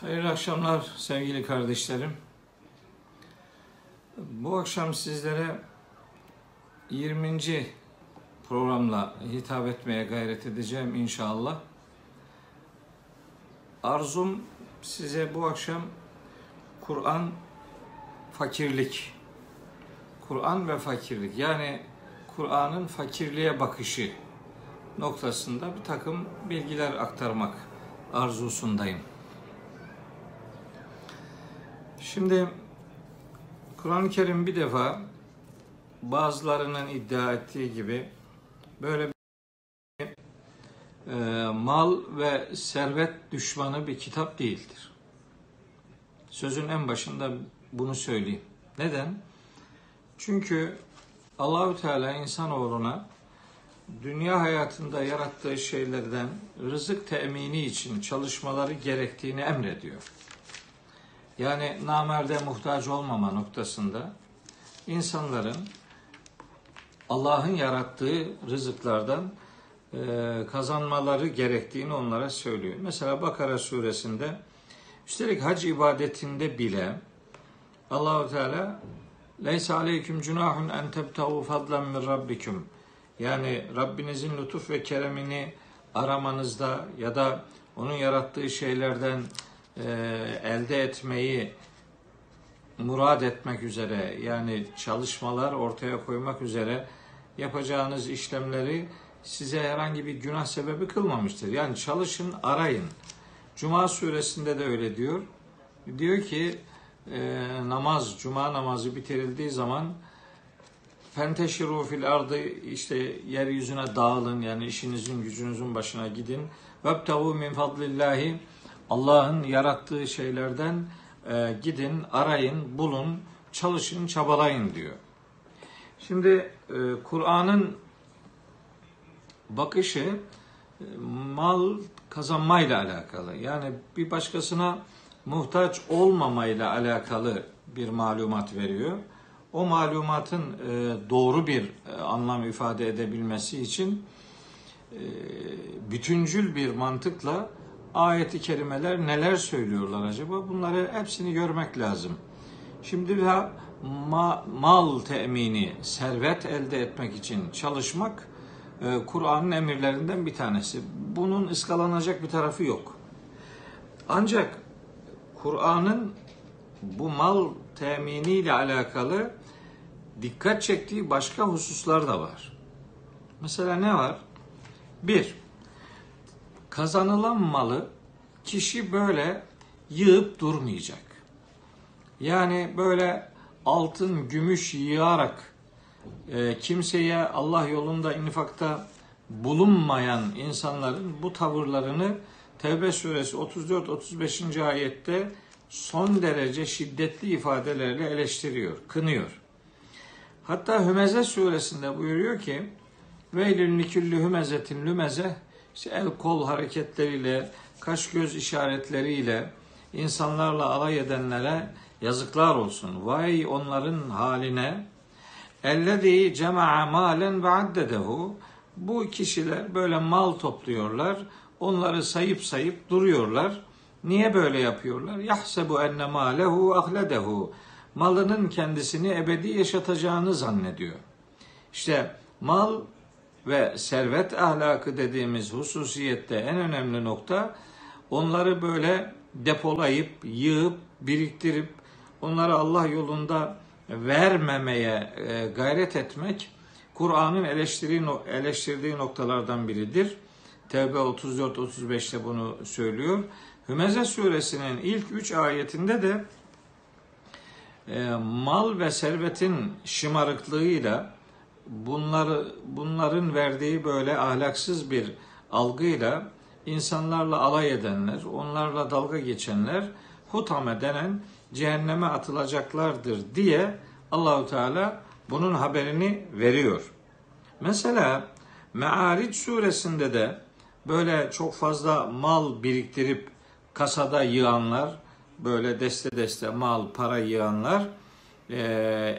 Hayırlı akşamlar sevgili kardeşlerim. Bu akşam sizlere 20. programla hitap etmeye gayret edeceğim inşallah. Arzum size bu akşam Kur'an fakirlik, Kur'an ve fakirlik yani Kur'an'ın fakirliğe bakışı noktasında bir takım bilgiler aktarmak arzusundayım. Şimdi Kur'an-ı Kerim bir defa bazılarının iddia ettiği gibi böyle bir e, mal ve servet düşmanı bir kitap değildir. Sözün en başında bunu söyleyeyim. Neden? Çünkü Allahü Teala insanoğluna dünya hayatında yarattığı şeylerden rızık temini için çalışmaları gerektiğini emrediyor. Yani namerde muhtaç olmama noktasında insanların Allah'ın yarattığı rızıklardan e, kazanmaları gerektiğini onlara söylüyor. Mesela Bakara suresinde üstelik hac ibadetinde bile Allahu Teala Leysa aleyküm cunahun en tebtahu fadlan min rabbikum. Yani Rabbinizin lütuf ve keremini aramanızda ya da onun yarattığı şeylerden e, elde etmeyi murad etmek üzere yani çalışmalar ortaya koymak üzere yapacağınız işlemleri size herhangi bir günah sebebi kılmamıştır. Yani çalışın, arayın. Cuma suresinde de öyle diyor. Diyor ki e, namaz, cuma namazı bitirildiği zaman fenteşiru fil ardı işte yeryüzüne dağılın yani işinizin gücünüzün başına gidin. Vebtehu min fadlillahi Allah'ın yarattığı şeylerden e, gidin, arayın, bulun, çalışın, çabalayın diyor. Şimdi e, Kur'an'ın bakışı e, mal kazanmayla alakalı. Yani bir başkasına muhtaç olmamayla alakalı bir malumat veriyor. O malumatın e, doğru bir e, anlam ifade edebilmesi için e, bütüncül bir mantıkla ayeti kerimeler neler söylüyorlar acaba? Bunları hepsini görmek lazım. Şimdi daha ma, mal temini, servet elde etmek için çalışmak e, Kur'an'ın emirlerinden bir tanesi. Bunun ıskalanacak bir tarafı yok. Ancak Kur'an'ın bu mal temini ile alakalı dikkat çektiği başka hususlar da var. Mesela ne var? Bir, kazanılan malı kişi böyle yığıp durmayacak. Yani böyle altın, gümüş yığarak e, kimseye Allah yolunda infakta bulunmayan insanların bu tavırlarını Tevbe suresi 34-35. ayette son derece şiddetli ifadelerle eleştiriyor, kınıyor. Hatta Hümeze suresinde buyuruyor ki Veylül niküllü hümezetin lümeze işte el kol hareketleriyle, kaş göz işaretleriyle insanlarla alay edenlere yazıklar olsun. Vay onların haline. Ellezî cema'a malen ve addedehu. Bu kişiler böyle mal topluyorlar. Onları sayıp sayıp duruyorlar. Niye böyle yapıyorlar? Yahsebu enne malehu ahledehu. Malının kendisini ebedi yaşatacağını zannediyor. İşte mal ve servet ahlakı dediğimiz hususiyette en önemli nokta onları böyle depolayıp, yığıp, biriktirip onları Allah yolunda vermemeye e, gayret etmek Kur'an'ın eleştirdiği noktalardan biridir. Tevbe 34-35'te bunu söylüyor. Hümeze suresinin ilk üç ayetinde de e, mal ve servetin şımarıklığıyla bunları bunların verdiği böyle ahlaksız bir algıyla insanlarla alay edenler, onlarla dalga geçenler hutame denen cehenneme atılacaklardır diye Allahu Teala bunun haberini veriyor. Mesela Me'aric suresinde de böyle çok fazla mal biriktirip kasada yığanlar, böyle deste deste mal, para yığanlar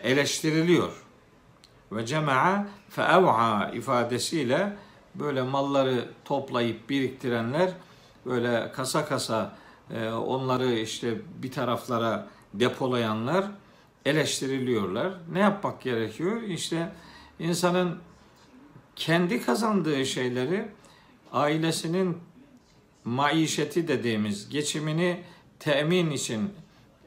eleştiriliyor ve cema'a feev'a ifadesiyle böyle malları toplayıp biriktirenler böyle kasa kasa e, onları işte bir taraflara depolayanlar eleştiriliyorlar. Ne yapmak gerekiyor? İşte insanın kendi kazandığı şeyleri ailesinin maişeti dediğimiz geçimini temin için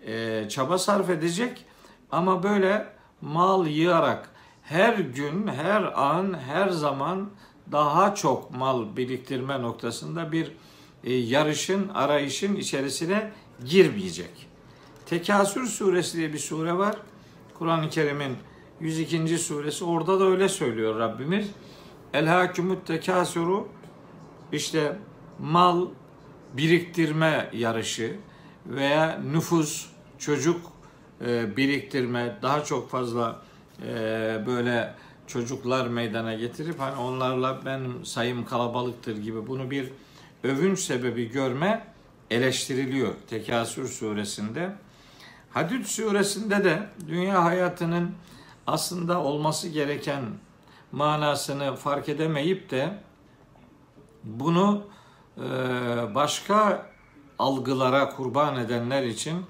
e, çaba sarf edecek ama böyle mal yığarak her gün, her an, her zaman daha çok mal biriktirme noktasında bir e, yarışın, arayışın içerisine girmeyecek. Tekasür suresi diye bir sure var. Kur'an-ı Kerim'in 102. suresi. Orada da öyle söylüyor Rabbimiz. El hakümüt tekasuru işte mal biriktirme yarışı veya nüfus, çocuk e, biriktirme, daha çok fazla böyle çocuklar meydana getirip hani onlarla benim sayım kalabalıktır gibi bunu bir övünç sebebi görme eleştiriliyor Tekasür suresinde. Hadid suresinde de dünya hayatının aslında olması gereken manasını fark edemeyip de bunu e, başka algılara kurban edenler için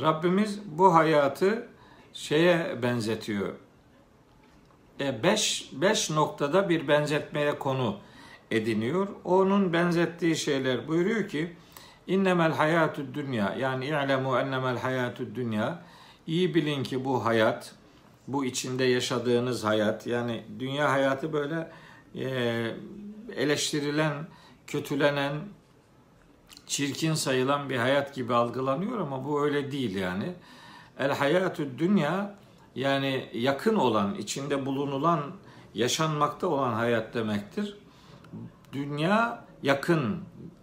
Rabbimiz bu hayatı şeye benzetiyor. E beş, beş noktada bir benzetmeye konu ediniyor. Onun benzettiği şeyler buyuruyor ki innemel hayatü dünya yani i'lemu ennemel hayatü dünya iyi bilin ki bu hayat bu içinde yaşadığınız hayat yani dünya hayatı böyle e, eleştirilen, kötülenen, çirkin sayılan bir hayat gibi algılanıyor ama bu öyle değil yani. El hayatü dünya yani yakın olan, içinde bulunulan, yaşanmakta olan hayat demektir. Dünya yakın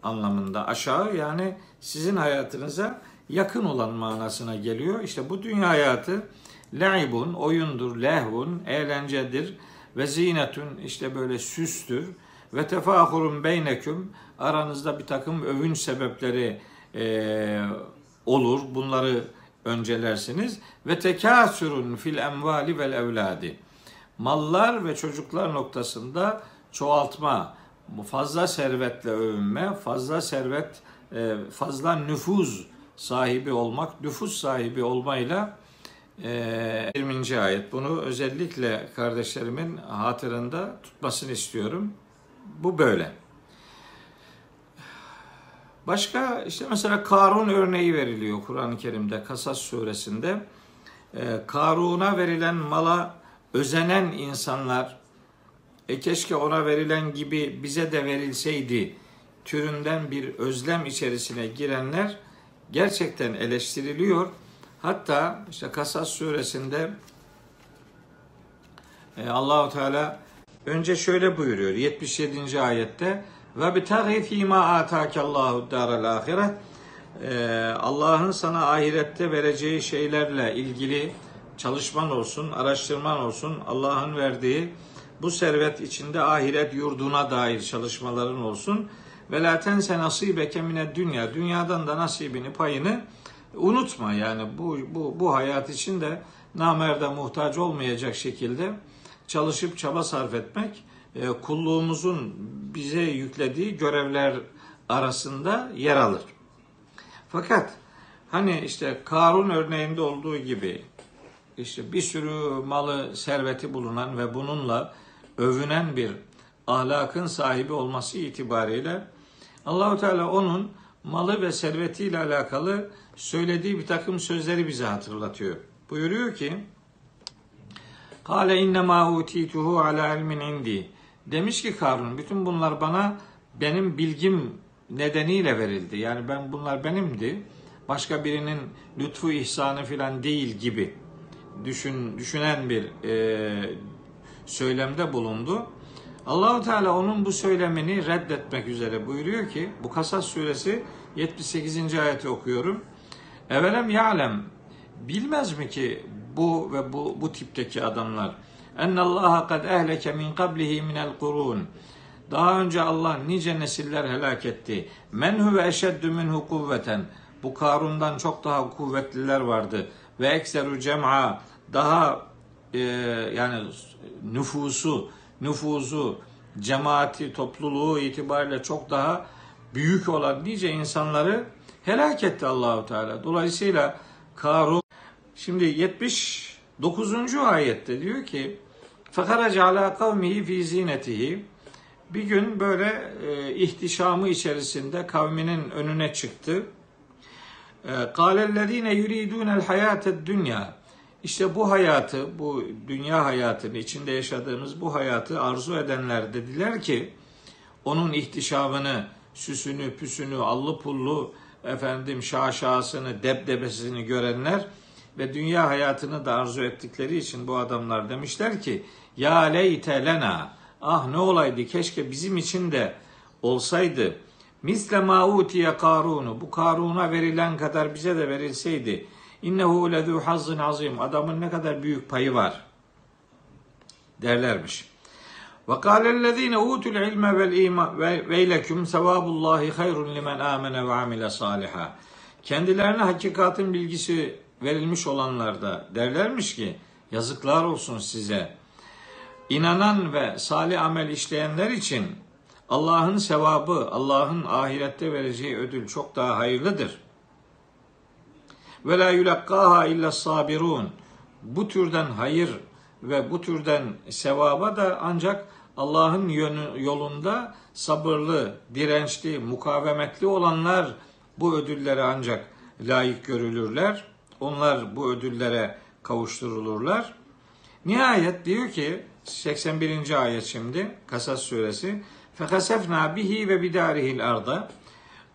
anlamında aşağı yani sizin hayatınıza yakın olan manasına geliyor. İşte bu dünya hayatı laibun, oyundur, lehvun, eğlencedir ve zinetun işte böyle süstür ve tefahurun beyneküm aranızda bir takım övünç sebepleri e, olur. Bunları öncelersiniz. Ve tekasürün fil emvali vel evladi. Mallar ve çocuklar noktasında çoğaltma, fazla servetle övünme, fazla servet, e, fazla nüfuz sahibi olmak, nüfus sahibi olmayla 20. E, ayet. Bunu özellikle kardeşlerimin hatırında tutmasını istiyorum. Bu böyle. Başka işte mesela Karun örneği veriliyor Kur'an-ı Kerim'de Kasas suresinde. Ee, Karun'a verilen mala özenen insanlar e keşke ona verilen gibi bize de verilseydi türünden bir özlem içerisine girenler gerçekten eleştiriliyor. Hatta işte Kasas suresinde e, Allahu Teala önce şöyle buyuruyor 77. ayette ve bitagi fîmâ âtâkallâhu dâral ahiret. Ee, Allah'ın sana ahirette vereceği şeylerle ilgili çalışman olsun, araştırman olsun. Allah'ın verdiği bu servet içinde ahiret yurduna dair çalışmaların olsun. Ve la tense nasibeke mine dünya. Dünyadan da nasibini, payını unutma. Yani bu, bu, bu hayat için de namerde muhtaç olmayacak şekilde çalışıp çaba sarf etmek kulluğumuzun bize yüklediği görevler arasında yer alır. Fakat hani işte Karun örneğinde olduğu gibi işte bir sürü malı, serveti bulunan ve bununla övünen bir ahlakın sahibi olması itibariyle Allahu Teala onun malı ve servetiyle alakalı söylediği bir takım sözleri bize hatırlatıyor. Buyuruyor ki Kale innema utituhu ala ilmin indi. Demiş ki Karun bütün bunlar bana benim bilgim nedeniyle verildi. Yani ben bunlar benimdi. Başka birinin lütfu ihsanı filan değil gibi düşün düşünen bir e, söylemde bulundu. Allahu Teala onun bu söylemini reddetmek üzere buyuruyor ki bu Kasas suresi 78. ayeti okuyorum. Evelem ya'lem bilmez mi ki bu ve bu bu tipteki adamlar ennallaha kad ehleke min qablihi minel kurun. Daha önce Allah nice nesiller helak etti. Men huve eşeddü minhu kuvveten. Bu Karun'dan çok daha kuvvetliler vardı. Ve ekseru cem'a daha e, yani nüfusu, nüfuzu, cemaati, topluluğu itibariyle çok daha büyük olan nice insanları helak etti Allahu Teala. Dolayısıyla Karun şimdi 79. ayette diyor ki Fekaraca ala kavmihi fi zinetihi bir gün böyle e, ihtişamı içerisinde kavminin önüne çıktı. قَالَ yuridun el hayated dünya. İşte bu hayatı, bu dünya hayatını, içinde yaşadığımız bu hayatı arzu edenler dediler ki, onun ihtişamını, süsünü, püsünü, allı pullu, efendim şaşasını, debdebesini görenler ve dünya hayatını da arzu ettikleri için bu adamlar demişler ki, ya leyte lena, ah ne olaydı keşke bizim için de olsaydı, misle ma utiye karunu, bu karuna verilen kadar bize de verilseydi, İnnehu lezu hazzın azim. Adamın ne kadar büyük payı var derlermiş. Ve kâlellezîne utul ilme vel iman ve leküm sevabullahi hayrun limen amene ve amile saliha. Kendilerine hakikatin bilgisi verilmiş olanlar da derlermiş ki yazıklar olsun size. İnanan ve salih amel işleyenler için Allah'ın sevabı, Allah'ın ahirette vereceği ödül çok daha hayırlıdır. Ve la yulakkaha illa sabirun. Bu türden hayır ve bu türden sevaba da ancak Allah'ın yolunda sabırlı, dirençli, mukavemetli olanlar bu ödüllere ancak layık görülürler. Onlar bu ödüllere kavuşturulurlar. Nihayet diyor ki 81. ayet şimdi Kasas suresi. Fekasefna bihi ve bidarihil arda.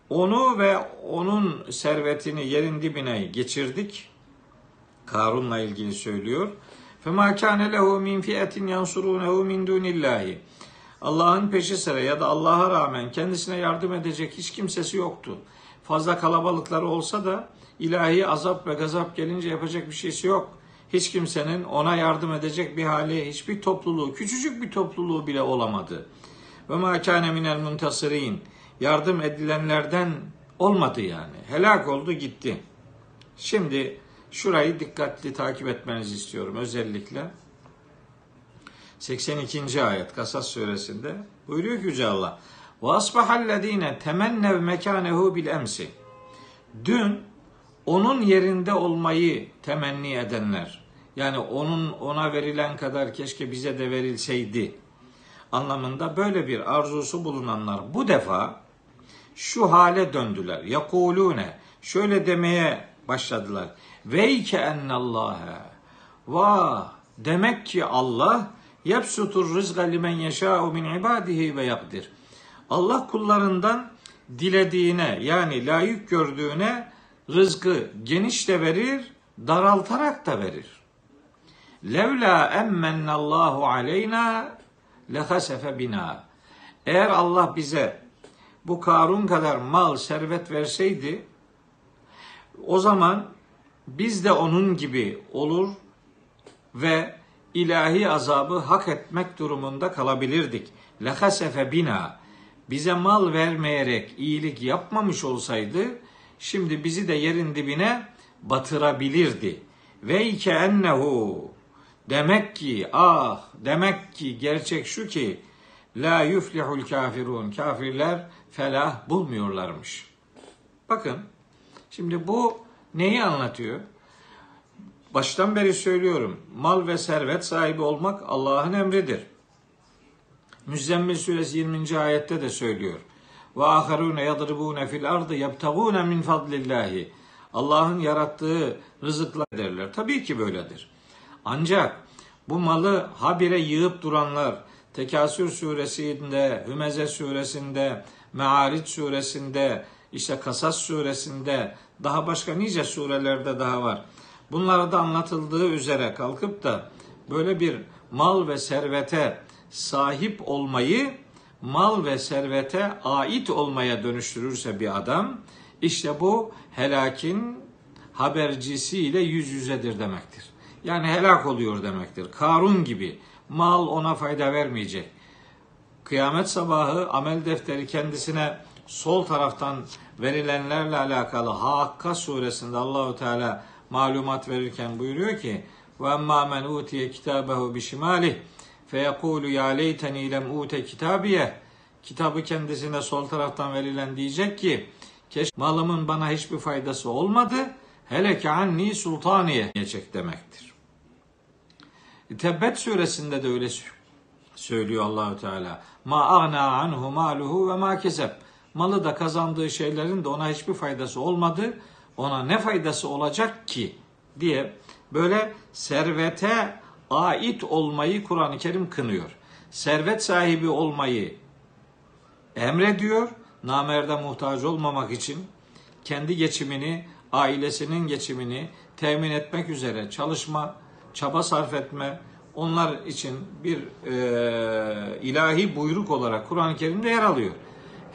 Onu ve onun servetini yerin dibine geçirdik. Karun'la ilgili söylüyor. Fema kâne lehu min fiyetin yansurûnehu min dunillahi. Allah'ın peşi sıra ya da Allah'a rağmen kendisine yardım edecek hiç kimsesi yoktu. Fazla kalabalıkları olsa da ilahi azap ve gazap gelince yapacak bir şeysi yok. Hiç kimsenin ona yardım edecek bir hali, hiçbir topluluğu, küçücük bir topluluğu bile olamadı. Ve ma kana minel muntasirin yardım edilenlerden olmadı yani. Helak oldu gitti. Şimdi şurayı dikkatli takip etmenizi istiyorum özellikle. 82. ayet Kasas suresinde buyuruyor ki Yüce Allah asbahallezine temennev mekanehu bil emsi dün onun yerinde olmayı temenni edenler yani onun ona verilen kadar keşke bize de verilseydi anlamında böyle bir arzusu bulunanlar bu defa şu hale döndüler. Yakulune şöyle demeye başladılar. Veyke ennallâhe vah demek ki Allah yapsutur rızga limen yeşâ'u min ibadihi ve yakdir. Allah kullarından dilediğine yani layık gördüğüne rızkı geniş de verir, daraltarak da verir. Levla emmennallahu aleyna lehasefe bina. Eğer Allah bize bu Karun kadar mal, servet verseydi o zaman biz de onun gibi olur ve ilahi azabı hak etmek durumunda kalabilirdik. Lehasefe bina bize mal vermeyerek iyilik yapmamış olsaydı şimdi bizi de yerin dibine batırabilirdi. Ve ke ennehu demek ki ah demek ki gerçek şu ki la yuflihul kafirun kafirler felah bulmuyorlarmış. Bakın şimdi bu neyi anlatıyor? Baştan beri söylüyorum. Mal ve servet sahibi olmak Allah'ın emridir. Müzzemmil suresi 20. ayette de söylüyor. Ve aharune yadribune fil ardı yebtagune min fadlillahi. Allah'ın yarattığı rızıklar derler. Tabii ki böyledir. Ancak bu malı habire yığıp duranlar, Tekasür suresinde, Hümeze suresinde, Me'arit suresinde, işte Kasas suresinde, daha başka nice surelerde daha var. Bunlarda anlatıldığı üzere kalkıp da böyle bir mal ve servete sahip olmayı mal ve servete ait olmaya dönüştürürse bir adam işte bu helakin habercisiyle yüz yüzedir demektir. Yani helak oluyor demektir. Karun gibi mal ona fayda vermeyecek. Kıyamet sabahı amel defteri kendisine sol taraftan verilenlerle alakalı Hakka suresinde Allahu Teala malumat verirken buyuruyor ki ve emmâ men utiye kitabehu bişimalih feyekulu ya leyteni lem ute kitabiye kitabı kendisine sol taraftan verilen diyecek ki Keşke malımın bana hiçbir faydası olmadı. Hele ki anni sultaniye diyecek demektir. Tebbet suresinde de öyle söylüyor Allahü Teala. Ma agna anhu maluhu ve ma keseb. Malı da kazandığı şeylerin de ona hiçbir faydası olmadı. Ona ne faydası olacak ki diye böyle servete ait olmayı Kur'an-ı Kerim kınıyor. Servet sahibi olmayı emrediyor. Namerde muhtaç olmamak için kendi geçimini, ailesinin geçimini temin etmek üzere çalışma, çaba sarf etme, onlar için bir e, ilahi buyruk olarak Kur'an-ı Kerim'de yer alıyor.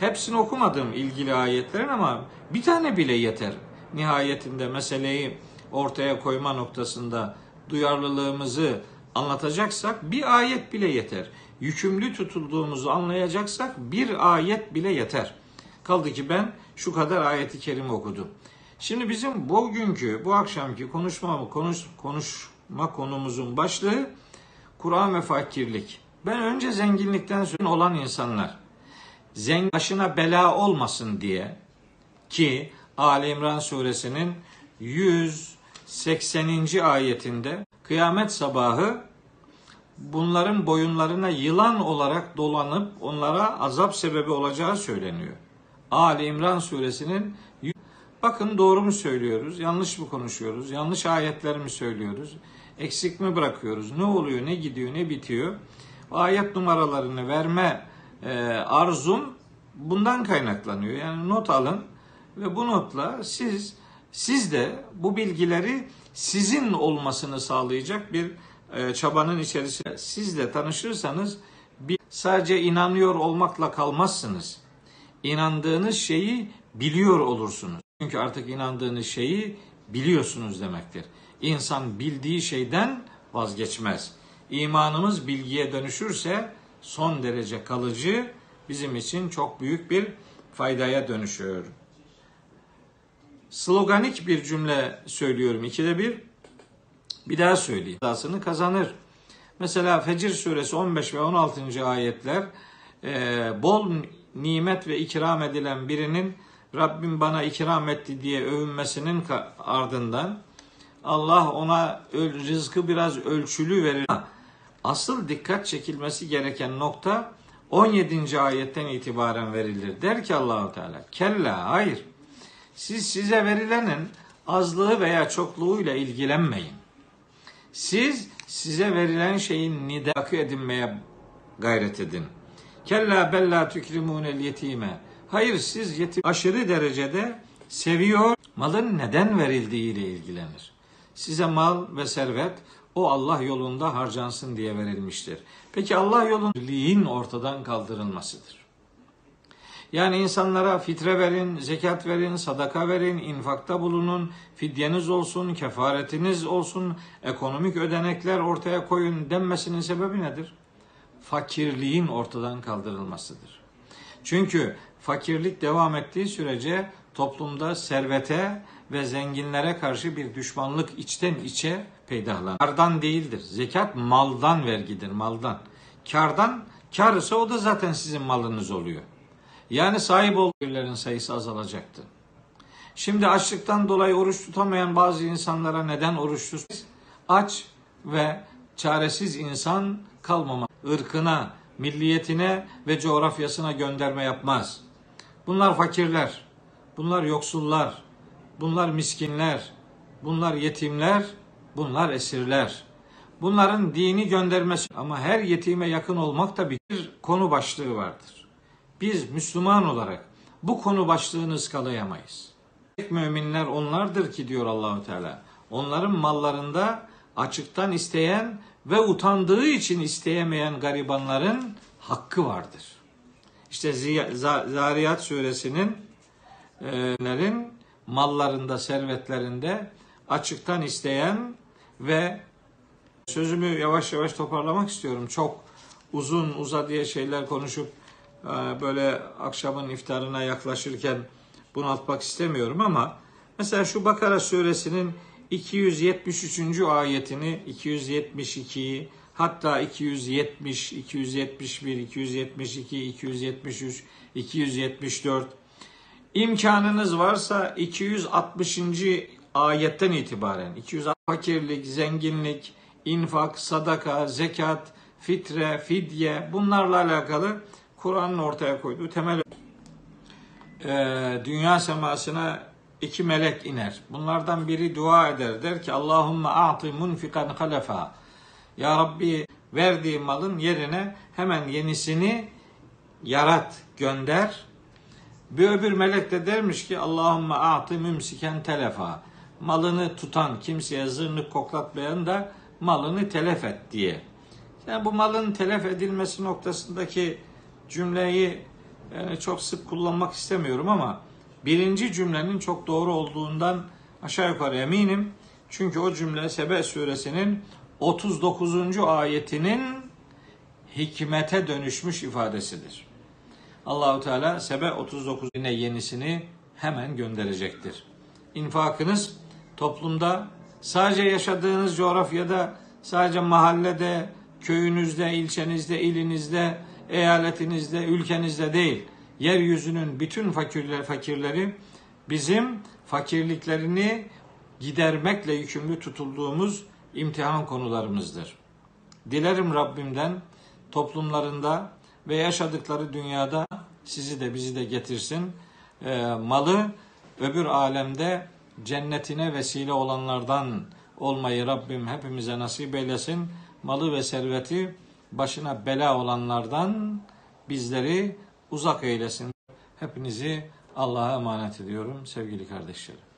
Hepsini okumadım ilgili ayetlerin ama bir tane bile yeter. Nihayetinde meseleyi ortaya koyma noktasında duyarlılığımızı anlatacaksak bir ayet bile yeter. Yükümlü tutulduğumuzu anlayacaksak bir ayet bile yeter. Kaldı ki ben şu kadar ayeti kerime okudum. Şimdi bizim bugünkü, bu akşamki konuşma, konuş, konuşma konumuzun başlığı Kur'an ve fakirlik. Ben önce zenginlikten sonra olan insanlar zengin başına bela olmasın diye ki Ali İmran suresinin 180. ayetinde kıyamet sabahı bunların boyunlarına yılan olarak dolanıp onlara azap sebebi olacağı söyleniyor. Ali İmran suresinin bakın doğru mu söylüyoruz, yanlış mı konuşuyoruz, yanlış ayetler mi söylüyoruz, eksik mi bırakıyoruz, ne oluyor, ne gidiyor, ne bitiyor. Ayet numaralarını verme e, arzum bundan kaynaklanıyor. Yani not alın ve bu notla siz siz de bu bilgileri sizin olmasını sağlayacak bir e, çabanın içerisinde sizle tanışırsanız bir, sadece inanıyor olmakla kalmazsınız. İnandığınız şeyi biliyor olursunuz. Çünkü artık inandığınız şeyi biliyorsunuz demektir. İnsan bildiği şeyden vazgeçmez. İmanımız bilgiye dönüşürse son derece kalıcı, bizim için çok büyük bir faydaya dönüşüyor. Sloganik bir cümle söylüyorum ikide bir. Bir daha söyleyeyim. Rızasını kazanır. Mesela Fecir suresi 15 ve 16. ayetler e, bol nimet ve ikram edilen birinin Rabbim bana ikram etti diye övünmesinin ardından Allah ona rızkı biraz ölçülü verir. Asıl dikkat çekilmesi gereken nokta 17. ayetten itibaren verilir. Der ki Allahu Teala kella hayır. Siz size verilenin azlığı veya çokluğuyla ilgilenmeyin. Siz size verilen şeyin nidakı edinmeye gayret edin. Kella bella tükrimunel yetime. Hayır siz yetim aşırı derecede seviyor. Malın neden verildiğiyle ilgilenir. Size mal ve servet o Allah yolunda harcansın diye verilmiştir. Peki Allah yolunun ortadan kaldırılmasıdır. Yani insanlara fitre verin, zekat verin, sadaka verin, infakta bulunun, fidyeniz olsun, kefaretiniz olsun, ekonomik ödenekler ortaya koyun denmesinin sebebi nedir? Fakirliğin ortadan kaldırılmasıdır. Çünkü fakirlik devam ettiği sürece toplumda servete ve zenginlere karşı bir düşmanlık içten içe peydahlanır. Kardan değildir. Zekat maldan vergidir, maldan. Kardan, kar ise o da zaten sizin malınız oluyor. Yani sahip olduğu sayısı azalacaktı. Şimdi açlıktan dolayı oruç tutamayan bazı insanlara neden oruç tut? Aç ve çaresiz insan kalmama, ırkına, milliyetine ve coğrafyasına gönderme yapmaz. Bunlar fakirler, bunlar yoksullar, bunlar miskinler, bunlar yetimler, bunlar esirler. Bunların dini göndermesi ama her yetime yakın olmak da bir konu başlığı vardır. Biz Müslüman olarak bu konu başlığını ıskalayamayız. Müminler onlardır ki diyor Allahu Teala. Onların mallarında açıktan isteyen ve utandığı için isteyemeyen garibanların hakkı vardır. İşte Zariyat suresinin e, mallarında, servetlerinde açıktan isteyen ve sözümü yavaş yavaş toparlamak istiyorum. Çok uzun uza diye şeyler konuşup böyle akşamın iftarına yaklaşırken bunaltmak istemiyorum ama mesela şu Bakara suresinin 273. ayetini 272'yi hatta 270, 271, 272, 273, 274 İmkanınız varsa 260. ayetten itibaren 200 fakirlik, zenginlik, infak, sadaka, zekat, fitre, fidye bunlarla alakalı Kur'an'ın ortaya koyduğu temel Ee, dünya semasına iki melek iner. Bunlardan biri dua eder. Der ki Allahümme a'ti munfikan halefa. Ya Rabbi verdiği malın yerine hemen yenisini yarat, gönder. Bir öbür melek de dermiş ki Allahümme a'ti mümsiken telefa. Malını tutan, kimseye zırnık koklatmayan da malını telef et diye. Yani bu malın telef edilmesi noktasındaki cümleyi yani çok sık kullanmak istemiyorum ama birinci cümlenin çok doğru olduğundan aşağı yukarı eminim. Çünkü o cümle Sebe suresinin 39. ayetinin hikmete dönüşmüş ifadesidir. Allahu Teala Sebe 39 yine yenisini hemen gönderecektir. İnfakınız toplumda sadece yaşadığınız coğrafyada, sadece mahallede, köyünüzde, ilçenizde, ilinizde, eyaletinizde, ülkenizde değil. Yeryüzünün bütün fakirler, fakirleri bizim fakirliklerini gidermekle yükümlü tutulduğumuz imtihan konularımızdır. Dilerim Rabbimden toplumlarında ve yaşadıkları dünyada sizi de bizi de getirsin. Ee, malı öbür alemde cennetine vesile olanlardan olmayı Rabbim hepimize nasip eylesin. Malı ve serveti başına bela olanlardan bizleri uzak eylesin. Hepinizi Allah'a emanet ediyorum sevgili kardeşlerim.